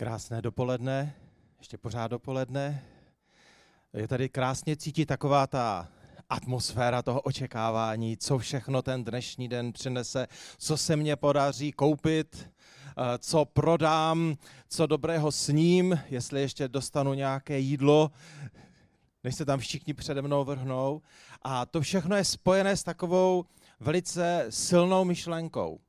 Krásné dopoledne, ještě pořád dopoledne. Je tady krásně cítit taková ta atmosféra toho očekávání, co všechno ten dnešní den přinese, co se mně podaří koupit, eh, co prodám, co dobrého sním, jestli ještě dostanu nějaké jídlo, než se tam všichni přede mnou vrhnou. A to všechno je spojené s takovou velice silnou myšlenkou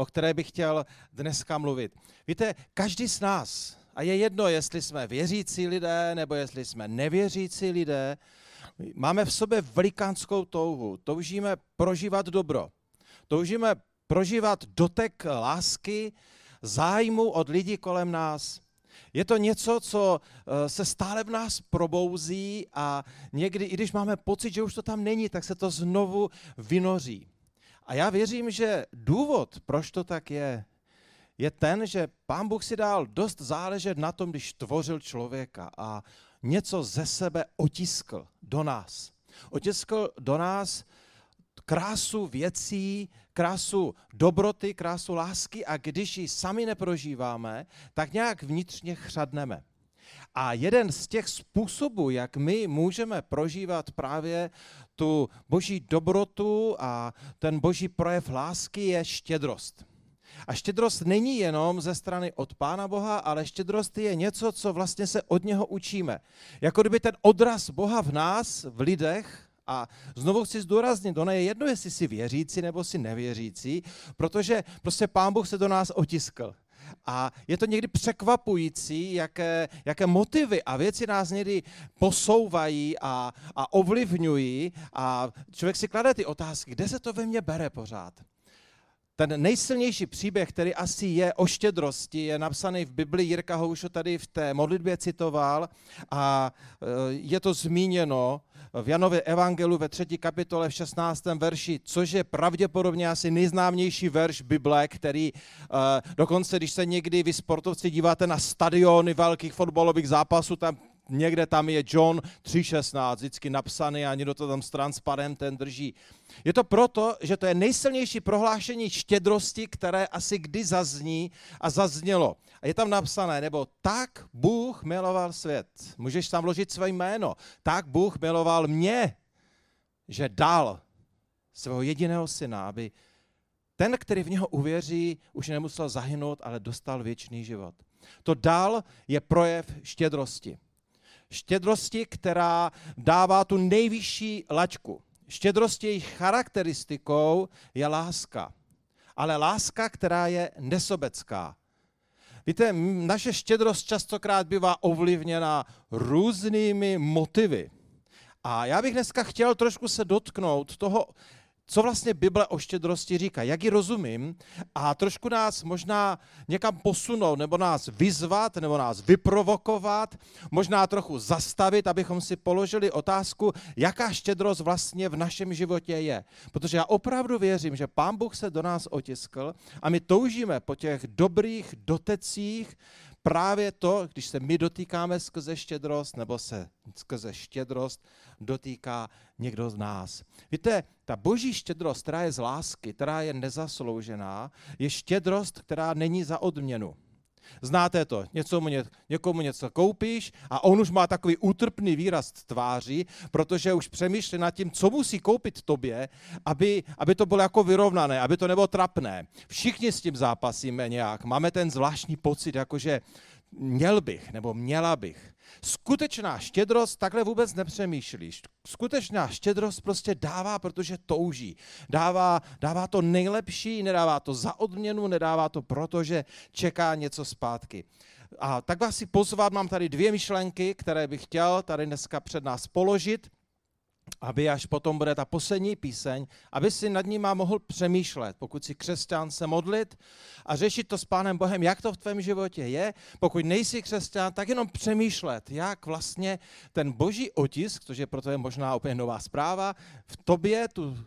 o které bych chtěl dneska mluvit. Víte, každý z nás, a je jedno, jestli jsme věřící lidé, nebo jestli jsme nevěřící lidé, máme v sobě velikánskou touhu. Toužíme prožívat dobro. Toužíme prožívat dotek lásky, zájmu od lidí kolem nás. Je to něco, co eh, se stále v nás probouzí a někdy, i když máme pocit, že už to tam není, tak se to znovu vynoří. A já věřím, že důvod, proč to tak je, je ten, že pán Bůh si dal dost záležet na tom, když tvořil člověka a něco ze sebe otiskl do nás. Otiskl do nás krásu věcí, krásu dobroty, krásu lásky a když ji sami neprožíváme, tak nějak vnitřně chřadneme. A jeden z těch způsobů, jak my můžeme prožívat právě tu boží dobrotu a ten boží projev lásky je štědrost. A štědrost není jenom ze strany od Pána Boha, ale štědrost je něco, co vlastně se od něho učíme. Jako kdyby ten odraz Boha v nás, v lidech, a znovu chci zdůraznit, ono je jedno, jestli jsi věřící nebo si nevěřící, protože prostě Pán Bůh se do nás otiskl. A je to někdy překvapující, jaké, jaké motivy a věci nás někdy posouvají a, a ovlivňují a člověk si klade ty otázky, kde se to ve mně bere pořád. Ten nejsilnější příběh, který asi je o štědrosti, je napsaný v Biblii, Jirka ho už tady v té modlitbě citoval a e, je to zmíněno v Janově evangelu ve třetí kapitole v 16. verši, což je pravděpodobně asi nejznámější verš Bible, který e, dokonce, když se někdy vy sportovci díváte na stadiony velkých fotbalových zápasů, tam někde tam je John 3.16, vždycky napsaný a někdo to tam s transparentem drží. Je to proto, že to je nejsilnější prohlášení štědrosti, které asi kdy zazní a zaznělo. A je tam napsané, nebo tak Bůh miloval svět. Můžeš tam vložit své jméno. Tak Bůh miloval mě, že dal svého jediného syna, aby ten, který v něho uvěří, už nemusel zahynout, ale dostal věčný život. To dal je projev štědrosti. Štědrosti, která dává tu nejvyšší laťku. Štědrosti jejich charakteristikou je láska. Ale láska, která je nesobecká. Víte, naše štědrost častokrát bývá ovlivněna různými motivy. A já bych dneska chtěl trošku se dotknout toho, co vlastně Bible o štědrosti říká, jak ji rozumím a trošku nás možná někam posunout, nebo nás vyzvat, nebo nás vyprovokovat, možná trochu zastavit, abychom si položili otázku, jaká štědrost vlastně v našem životě je. Protože já opravdu věřím, že Pán Bůh se do nás otiskl a my toužíme po těch dobrých dotecích, právě to, když se my dotýkáme skrze štědrost, nebo se skrze štědrost dotýká někdo z nás. Víte, ta boží štědrost, která je z lásky, která je nezasloužená, je štědrost, která není za odměnu. Znáte to, něco mu ně, někomu něco koupíš a on už má takový útrpný výraz tváří, protože už přemýšlí nad tím, co musí koupit tobě, aby, aby to bylo jako vyrovnané, aby to nebylo trapné. Všichni s tím zápasíme nějak. Máme ten zvláštní pocit, jakože měl bych nebo měla bych. Skutečná štědrost takhle vůbec nepřemýšlí. Skutečná štědrost prostě dává, protože touží. Dává, dává to nejlepší, nedává to za odměnu, nedává to proto, že čeká něco zpátky. A tak vás si pozvat, mám tady dvě myšlenky, které bych chtěl tady dneska před nás položit aby až potom bude ta poslední píseň, aby si nad ním mohl přemýšlet, pokud si křesťan se modlit a řešit to s Pánem Bohem, jak to v tvém životě je. Pokud nejsi křesťan, tak jenom přemýšlet, jak vlastně ten boží otisk, což je proto je možná úplně nová zpráva, v tobě tu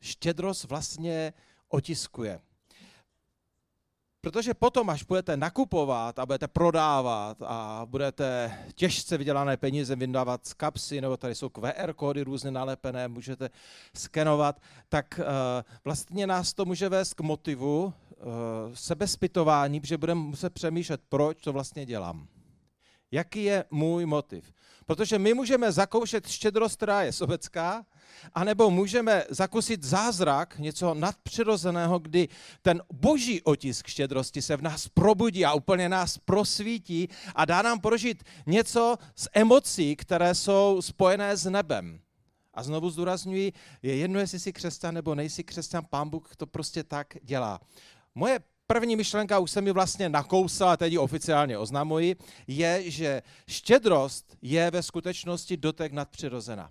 štědrost vlastně otiskuje. Protože potom, až budete nakupovat a budete prodávat a budete těžce vydělané peníze vyndávat z kapsy, nebo tady jsou QR kódy různě nalepené, můžete skenovat, tak uh, vlastně nás to může vést k motivu uh, sebespytování, že budeme muset přemýšlet, proč to vlastně dělám. Jaký je můj motiv? Protože my můžeme zakoušet štědrost, která je sobecká, anebo můžeme zakusit zázrak, něco nadpřirozeného, kdy ten boží otisk štědrosti se v nás probudí a úplně nás prosvítí a dá nám prožít něco z emocí, které jsou spojené s nebem. A znovu zdůrazňuji, je jedno, jestli jsi křesťan nebo nejsi křesťan, pán Bůh to prostě tak dělá. Moje první myšlenka, už se mi vlastně nakousala, teď ji oficiálně oznamuji, je, že štědrost je ve skutečnosti dotek nadpřirozena.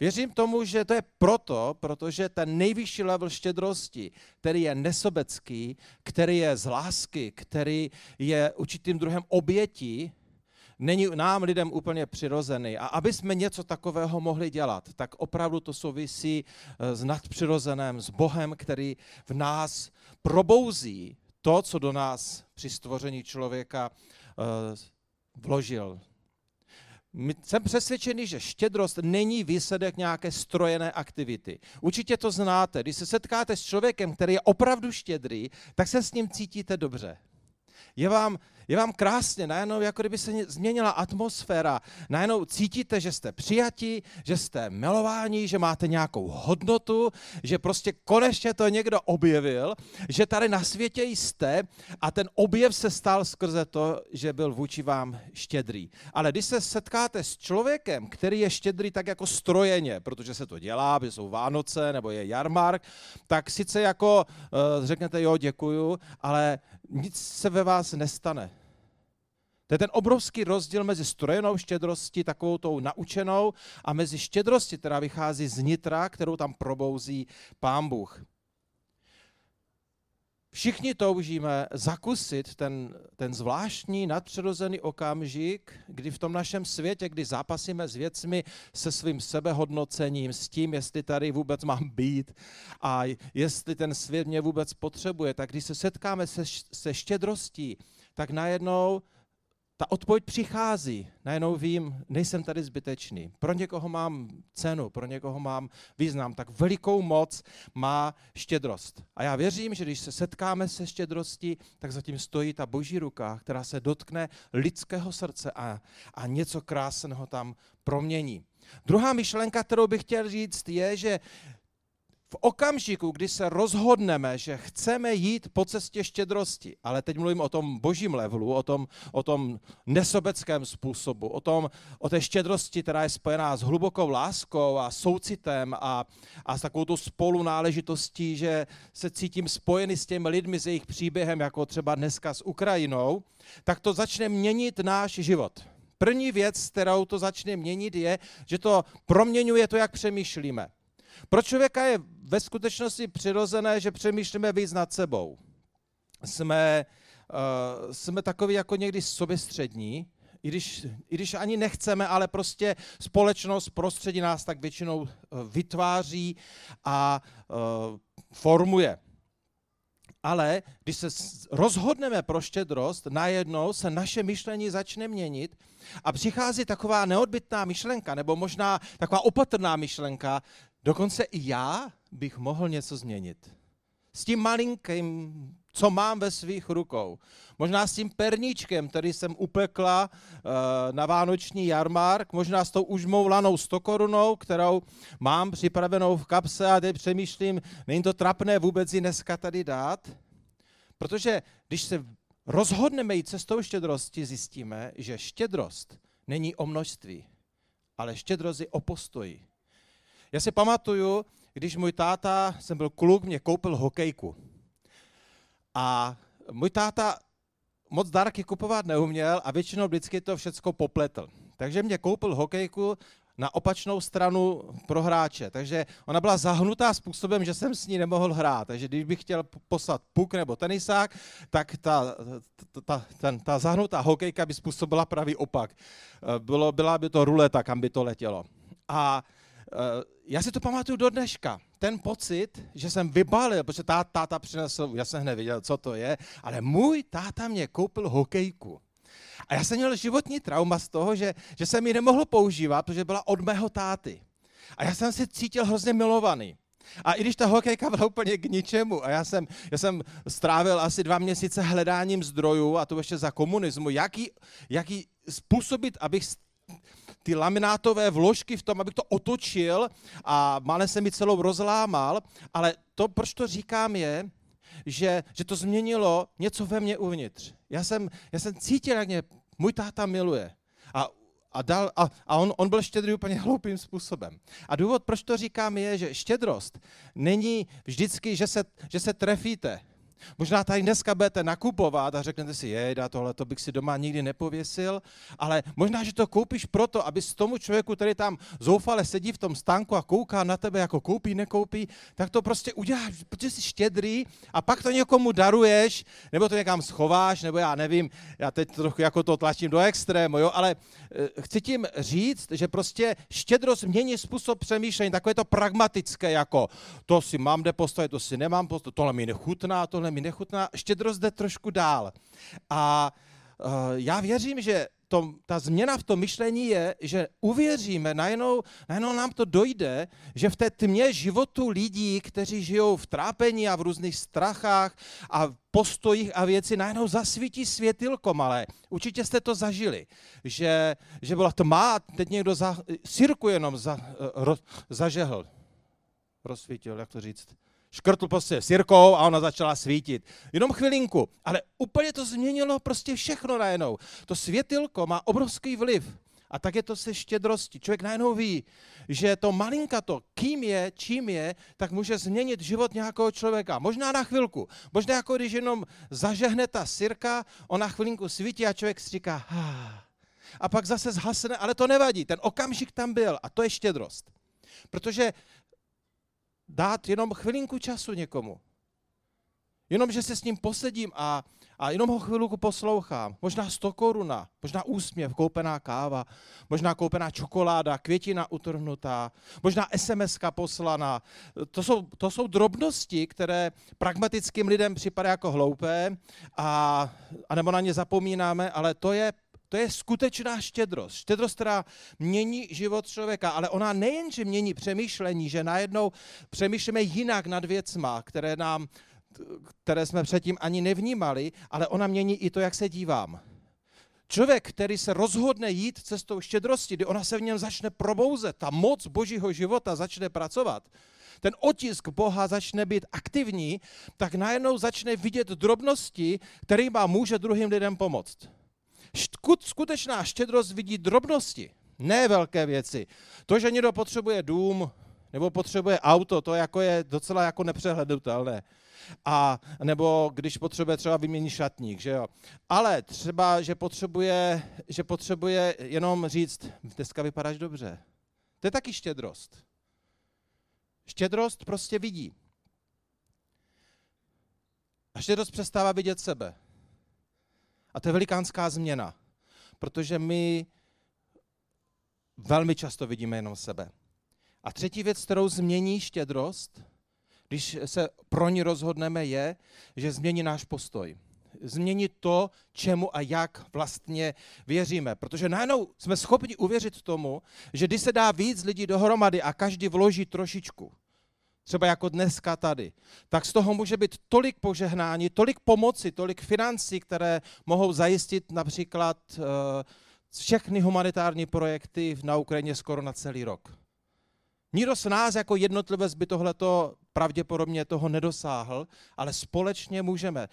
Věřím tomu, že to je proto, protože ten nejvyšší level štědrosti, který je nesobecký, který je z lásky, který je určitým druhem obětí, není nám lidem úplně přirozený. A aby jsme něco takového mohli dělat, tak opravdu to souvisí eh, s nadpřirozeným, s Bohem, který v nás probouzí to, co do nás při stvoření člověka eh, vložil. Jsem přesvědčený, že štědrost není výsledek nějaké strojené aktivity. Určitě to znáte. Když se setkáte s člověkem, který je opravdu štědrý, tak se s ním cítíte dobře. Je vám, je vám krásně, najednou jako kdyby se změnila atmosféra, najednou cítíte, že jste přijati, že jste milováni, že máte nějakou hodnotu, že prostě konečně to někdo objevil, že tady na světě jste a ten objev se stal skrze to, že byl vůči vám štědrý. Ale když se setkáte s člověkem, který je štědrý tak jako strojeně, protože se to dělá, protože jsou Vánoce nebo je jarmark, tak sice jako uh, řeknete jo, děkuju, ale nic se ve vás nestane. To je ten obrovský rozdíl mezi strojenou štědrostí, takovou tou naučenou, a mezi štědrostí, která vychází z nitra, kterou tam probouzí pán Bůh. Všichni toužíme zakusit ten, ten zvláštní nadpřirozený okamžik, kdy v tom našem světě, kdy zápasíme s věcmi se svým sebehodnocením, s tím, jestli tady vůbec mám být a jestli ten svět mě vůbec potřebuje, tak když se setkáme se, se štědrostí, tak najednou ta odpověď přichází. Najednou vím, nejsem tady zbytečný. Pro někoho mám cenu, pro někoho mám význam. Tak velikou moc má štědrost. A já věřím, že když se setkáme se štědrostí, tak zatím stojí ta boží ruka, která se dotkne lidského srdce a, a něco krásného tam promění. Druhá myšlenka, kterou bych chtěl říct, je, že v okamžiku, kdy se rozhodneme, že chceme jít po cestě štědrosti, ale teď mluvím o tom božím levelu, o tom, o tom nesobeckém způsobu, o, tom, o té štědrosti, která je spojená s hlubokou láskou a soucitem a, a s takovou tu spolunáležitostí, že se cítím spojený s těmi lidmi, s jejich příběhem, jako třeba dneska s Ukrajinou, tak to začne měnit náš život. První věc, kterou to začne měnit, je, že to proměňuje to, jak přemýšlíme. Pro člověka je ve skutečnosti přirozené, že přemýšlíme víc nad sebou. Jsme, uh, jsme takový jako někdy soběstřední, i když, i když ani nechceme, ale prostě společnost, prostředí nás tak většinou uh, vytváří a uh, formuje. Ale když se rozhodneme pro štědrost, najednou se naše myšlení začne měnit a přichází taková neodbitná myšlenka, nebo možná taková opatrná myšlenka, Dokonce i já bych mohl něco změnit. S tím malinkým, co mám ve svých rukou. Možná s tím perníčkem, který jsem upekla uh, na vánoční jarmark, možná s tou už mou lanou stokorunou, kterou mám připravenou v kapse a teď přemýšlím, není to trapné vůbec ji dneska tady dát. Protože když se rozhodneme jít cestou štědrosti, zjistíme, že štědrost není o množství, ale štědrost je o postoji. Já si pamatuju, když můj táta, jsem byl kluk, mě koupil hokejku. A můj táta moc dárky kupovat neuměl a většinou vždycky to všecko popletl. Takže mě koupil hokejku na opačnou stranu pro hráče. Takže ona byla zahnutá způsobem, že jsem s ní nemohl hrát. Takže když bych chtěl poslat puk nebo tenisák, tak ta, ta, ta, ten, ta zahnutá hokejka by způsobila pravý opak. Bylo, byla by to ruleta, kam by to letělo. A Eh, já si to pamatuju do dneška. Ten pocit, že jsem vybalil, protože táta, táta přinesl, já jsem hned viděl, co to je, ale můj táta mě koupil hokejku. A já jsem měl životní trauma z toho, že, že jsem ji nemohl používat, protože byla od mého táty. A já jsem se cítil hrozně milovaný. A i když ta hokejka byla úplně k ničemu a já jsem, já jsem strávil asi dva měsíce hledáním zdrojů a to ještě za komunismu, jaký, jaký způsobit, abych ty laminátové vložky v tom, abych to otočil a malé se mi celou rozlámal, ale to, proč to říkám, je, že, že to změnilo něco ve mně uvnitř. Já jsem, já jsem cítil, jak mě můj táta miluje. A a, dal, a, a on, on byl štědrý úplně hloupým způsobem. A důvod, proč to říkám, je, že štědrost není vždycky, že se, že se trefíte. Možná tady dneska budete nakupovat a řeknete si, jejda, tohle to bych si doma nikdy nepověsil, ale možná, že to koupíš proto, aby s tomu člověku, který tam zoufale sedí v tom stánku a kouká na tebe, jako koupí, nekoupí, tak to prostě uděláš, protože jsi štědrý a pak to někomu daruješ, nebo to někam schováš, nebo já nevím, já teď trochu jako to tlačím do extrému, jo, ale eh, chci tím říct, že prostě štědrost mění způsob přemýšlení, takové to pragmatické, jako to si mám kde postavit, to si nemám postavit, tohle mi nechutná, tohle mi nechutná, štědrost jde trošku dál. A uh, já věřím, že to, ta změna v tom myšlení je, že uvěříme, najednou, najednou nám to dojde, že v té tmě životu lidí, kteří žijou v trápení a v různých strachách a postojích a věci, najednou zasvítí světilko malé. Určitě jste to zažili, že, že byla tma a teď někdo za, sirku jenom za, ro, zažehl. Rozsvítil, jak to říct? Škrtl prostě sirkou a ona začala svítit. Jenom chvilinku, ale úplně to změnilo prostě všechno najednou. To světilko má obrovský vliv. A tak je to se štědrostí. Člověk najednou ví, že to malinkato, kým je, čím je, tak může změnit život nějakého člověka. Možná na chvilku. Možná jako když jenom zažehne ta sirka, ona chvilinku svítí a člověk si říká, ah. a pak zase zhasne, ale to nevadí. Ten okamžik tam byl a to je štědrost. Protože dát jenom chvilinku času někomu. Jenom, že se s ním posedím a, a jenom ho chvilku poslouchám. Možná 100 koruna, možná úsměv, koupená káva, možná koupená čokoláda, květina utrhnutá, možná sms poslaná. To jsou, to jsou drobnosti, které pragmatickým lidem připadají jako hloupé, a, a nebo na ně zapomínáme, ale to je to je skutečná štědrost. Štědrost, která mění život člověka, ale ona nejenže mění přemýšlení, že najednou přemýšlíme jinak nad věcma, které, nám, které jsme předtím ani nevnímali, ale ona mění i to, jak se dívám. Člověk, který se rozhodne jít cestou štědrosti, kdy ona se v něm začne probouzet, ta moc božího života začne pracovat, ten otisk Boha začne být aktivní, tak najednou začne vidět drobnosti, kterýma může druhým lidem pomoct skutečná štědrost vidí drobnosti, ne velké věci. To, že někdo potřebuje dům nebo potřebuje auto, to jako je docela jako nepřehlednutelné. A nebo když potřebuje třeba vyměnit šatník, že jo. Ale třeba, že potřebuje, že potřebuje jenom říct, dneska vypadáš dobře. To je taky štědrost. Štědrost prostě vidí. A štědrost přestává vidět sebe. A to je velikánská změna, protože my velmi často vidíme jenom sebe. A třetí věc, kterou změní štědrost, když se pro ní rozhodneme, je, že změní náš postoj. Změní to, čemu a jak vlastně věříme. Protože najednou jsme schopni uvěřit tomu, že když se dá víc lidí dohromady a každý vloží trošičku, třeba jako dneska tady, tak z toho může být tolik požehnání, tolik pomoci, tolik financí, které mohou zajistit například uh, všechny humanitární projekty na Ukrajině skoro na celý rok. Nikdo z nás jako jednotlivec by tohleto pravděpodobně toho nedosáhl, ale společně můžeme.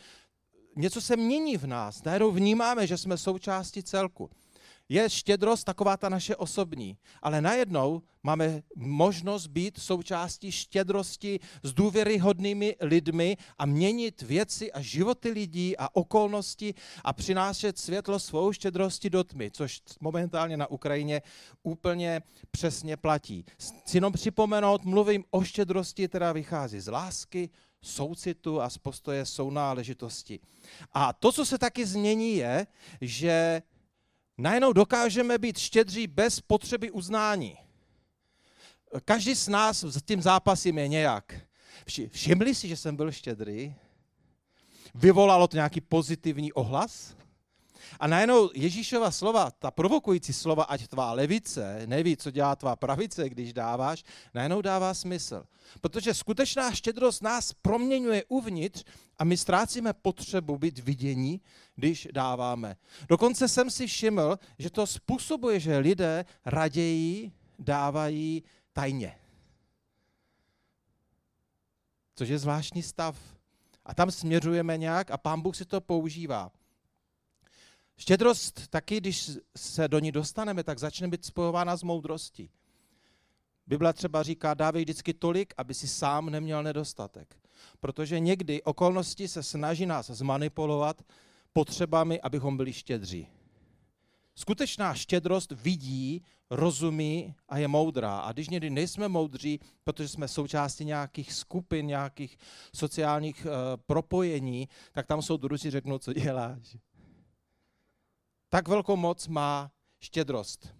Něco se mění v nás, najednou vnímáme, že jsme součástí celku je štědrost taková ta naše osobní, ale najednou máme možnost být součástí štědrosti s důvěryhodnými lidmi a měnit věci a životy lidí a okolnosti a přinášet světlo svou štědrosti do tmy, což momentálně na Ukrajině úplně přesně platí. Chci jenom připomenout, mluvím o štědrosti, která vychází z lásky, soucitu a z postoje sounáležitosti. A to, co se taky změní, je, že najednou dokážeme být štědří bez potřeby uznání. Každý z nás s tím zápasím je nějak. Všimli si, že jsem byl štědrý? Vyvolalo to nějaký pozitivní ohlas? A najednou Ježíšova slova, ta provokující slova, ať tvá levice neví, co dělá tvá pravice, když dáváš, najednou dává smysl. Protože skutečná štědrost nás proměňuje uvnitř a my ztrácíme potřebu být vidění, když dáváme. Dokonce jsem si všiml, že to způsobuje, že lidé raději dávají tajně. Což je zvláštní stav. A tam směřujeme nějak a pán Bůh si to používá. Štědrost taky, když se do ní dostaneme, tak začne být spojována s moudrostí. Bible třeba říká, dávej vždycky tolik, aby si sám neměl nedostatek. Protože někdy okolnosti se snaží nás zmanipulovat potřebami, abychom byli štědří. Skutečná štědrost vidí, rozumí a je moudrá. A když někdy nejsme moudří, protože jsme součástí nějakých skupin, nějakých sociálních uh, propojení, tak tam jsou druzí řeknou, co děláš. Tak velkou moc má štědrost.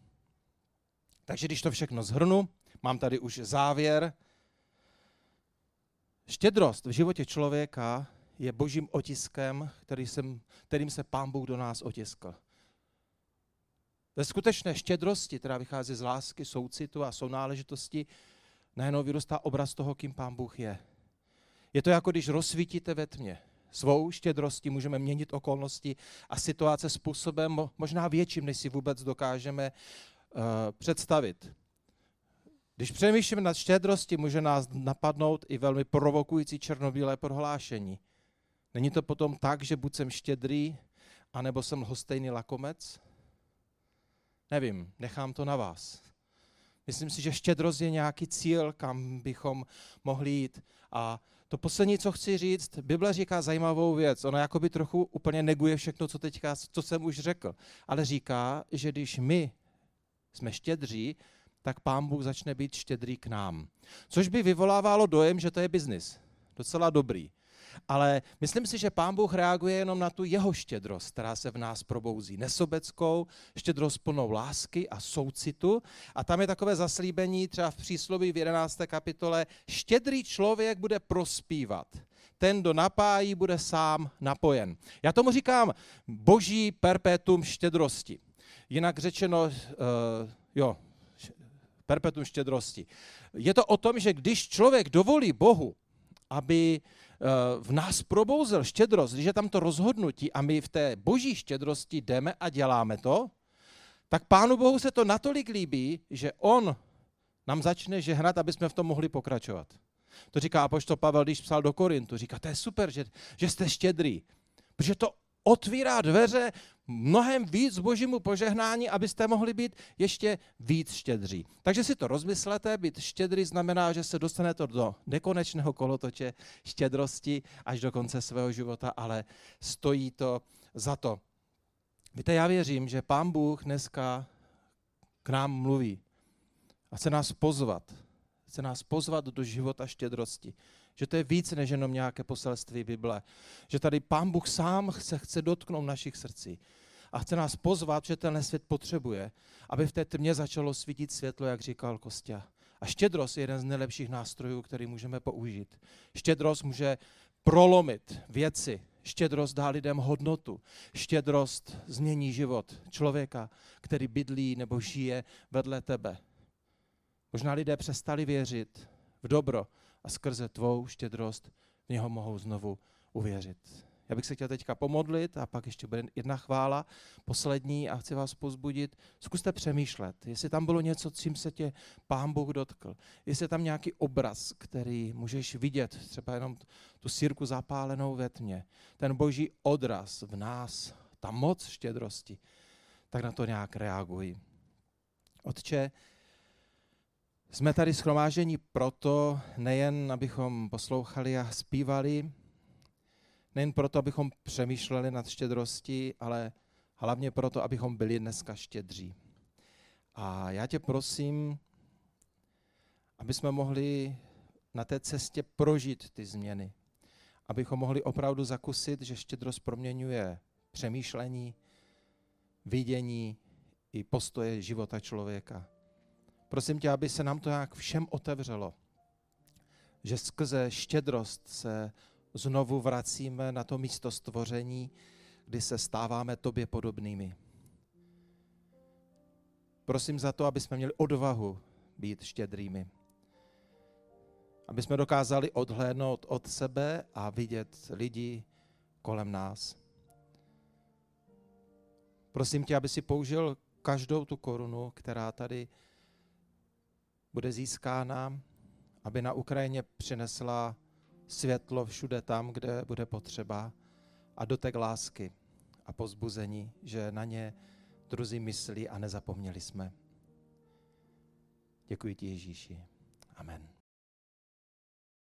Takže když to všechno zhrnu, mám tady už závěr. Štědrost v životě člověka je božím otiskem, který jsem, kterým se pán Bůh do nás otiskl. Ve skutečné štědrosti, která vychází z lásky, soucitu a sounáležitosti, najednou vyrůstá obraz toho, kým pán Bůh je. Je to jako když rozsvítíte ve tmě. Svou štědrostí můžeme měnit okolnosti a situace způsobem možná větším, než si vůbec dokážeme uh, představit. Když přemýšlíme nad štědrostí, může nás napadnout i velmi provokující černobílé prohlášení. Není to potom tak, že buď jsem štědrý, anebo jsem hostejný lakomec? Nevím, nechám to na vás. Myslím si, že štědrost je nějaký cíl, kam bychom mohli jít. A to poslední, co chci říct, Bible říká zajímavou věc. Ona jakoby trochu úplně neguje všechno, co teďka, co jsem už řekl. Ale říká, že když my jsme štědří, tak pán Bůh začne být štědrý k nám. Což by vyvolávalo dojem, že to je biznis. Docela dobrý. Ale myslím si, že Pán Bůh reaguje jenom na tu jeho štědrost, která se v nás probouzí. Nesobeckou, štědrost plnou lásky a soucitu. A tam je takové zaslíbení třeba v přísloví v 11. kapitole. Štědrý člověk bude prospívat. Ten, kdo napájí, bude sám napojen. Já tomu říkám boží perpetuum štědrosti. Jinak řečeno, uh, jo, perpetuum štědrosti. Je to o tom, že když člověk dovolí Bohu, aby v nás probouzel štědrost, když je tam to rozhodnutí a my v té boží štědrosti jdeme a děláme to, tak Pánu Bohu se to natolik líbí, že On nám začne žehnat, aby jsme v tom mohli pokračovat. To říká apoštol Pavel, když psal do Korintu. Říká, to je super, že, že jste štědrý. Protože to otvírá dveře mnohem víc božímu požehnání, abyste mohli být ještě víc štědří. Takže si to rozmyslete, být štědrý znamená, že se dostanete do nekonečného kolotoče štědrosti až do konce svého života, ale stojí to za to. Víte, já věřím, že Pán Bůh dneska k nám mluví a chce nás pozvat. Chce nás pozvat do života štědrosti. Že to je víc než jenom nějaké poselství Bible. Že tady Pán Bůh sám se chce dotknout našich srdcí a chce nás pozvat, že tenhle svět potřebuje, aby v té tmě začalo svítit světlo, jak říkal Kostě. A štědrost je jeden z nejlepších nástrojů, který můžeme použít. Štědrost může prolomit věci. Štědrost dá lidem hodnotu. Štědrost změní život člověka, který bydlí nebo žije vedle tebe. Možná lidé přestali věřit v dobro a skrze tvou štědrost v něho mohou znovu uvěřit. Já bych se chtěl teďka pomodlit a pak ještě bude jedna chvála, poslední a chci vás pozbudit. Zkuste přemýšlet, jestli tam bylo něco, čím se tě Pán Bůh dotkl. Jestli je tam nějaký obraz, který můžeš vidět, třeba jenom tu sírku zapálenou ve tmě. Ten boží odraz v nás, ta moc štědrosti, tak na to nějak reagují. Otče, jsme tady schromážení proto, nejen abychom poslouchali a zpívali, nejen proto, abychom přemýšleli nad štědrostí, ale hlavně proto, abychom byli dneska štědří. A já tě prosím, aby jsme mohli na té cestě prožít ty změny. Abychom mohli opravdu zakusit, že štědrost proměňuje přemýšlení, vidění i postoje života člověka. Prosím tě, aby se nám to nějak všem otevřelo, že skrze štědrost se znovu vracíme na to místo stvoření, kdy se stáváme tobě podobnými. Prosím za to, aby jsme měli odvahu být štědrými. Aby jsme dokázali odhlédnout od sebe a vidět lidi kolem nás. Prosím tě, aby si použil každou tu korunu, která tady bude získána, aby na Ukrajině přinesla světlo všude tam, kde bude potřeba a dotek lásky a pozbuzení, že na ně druzí myslí a nezapomněli jsme. Děkuji ti, Ježíši. Amen.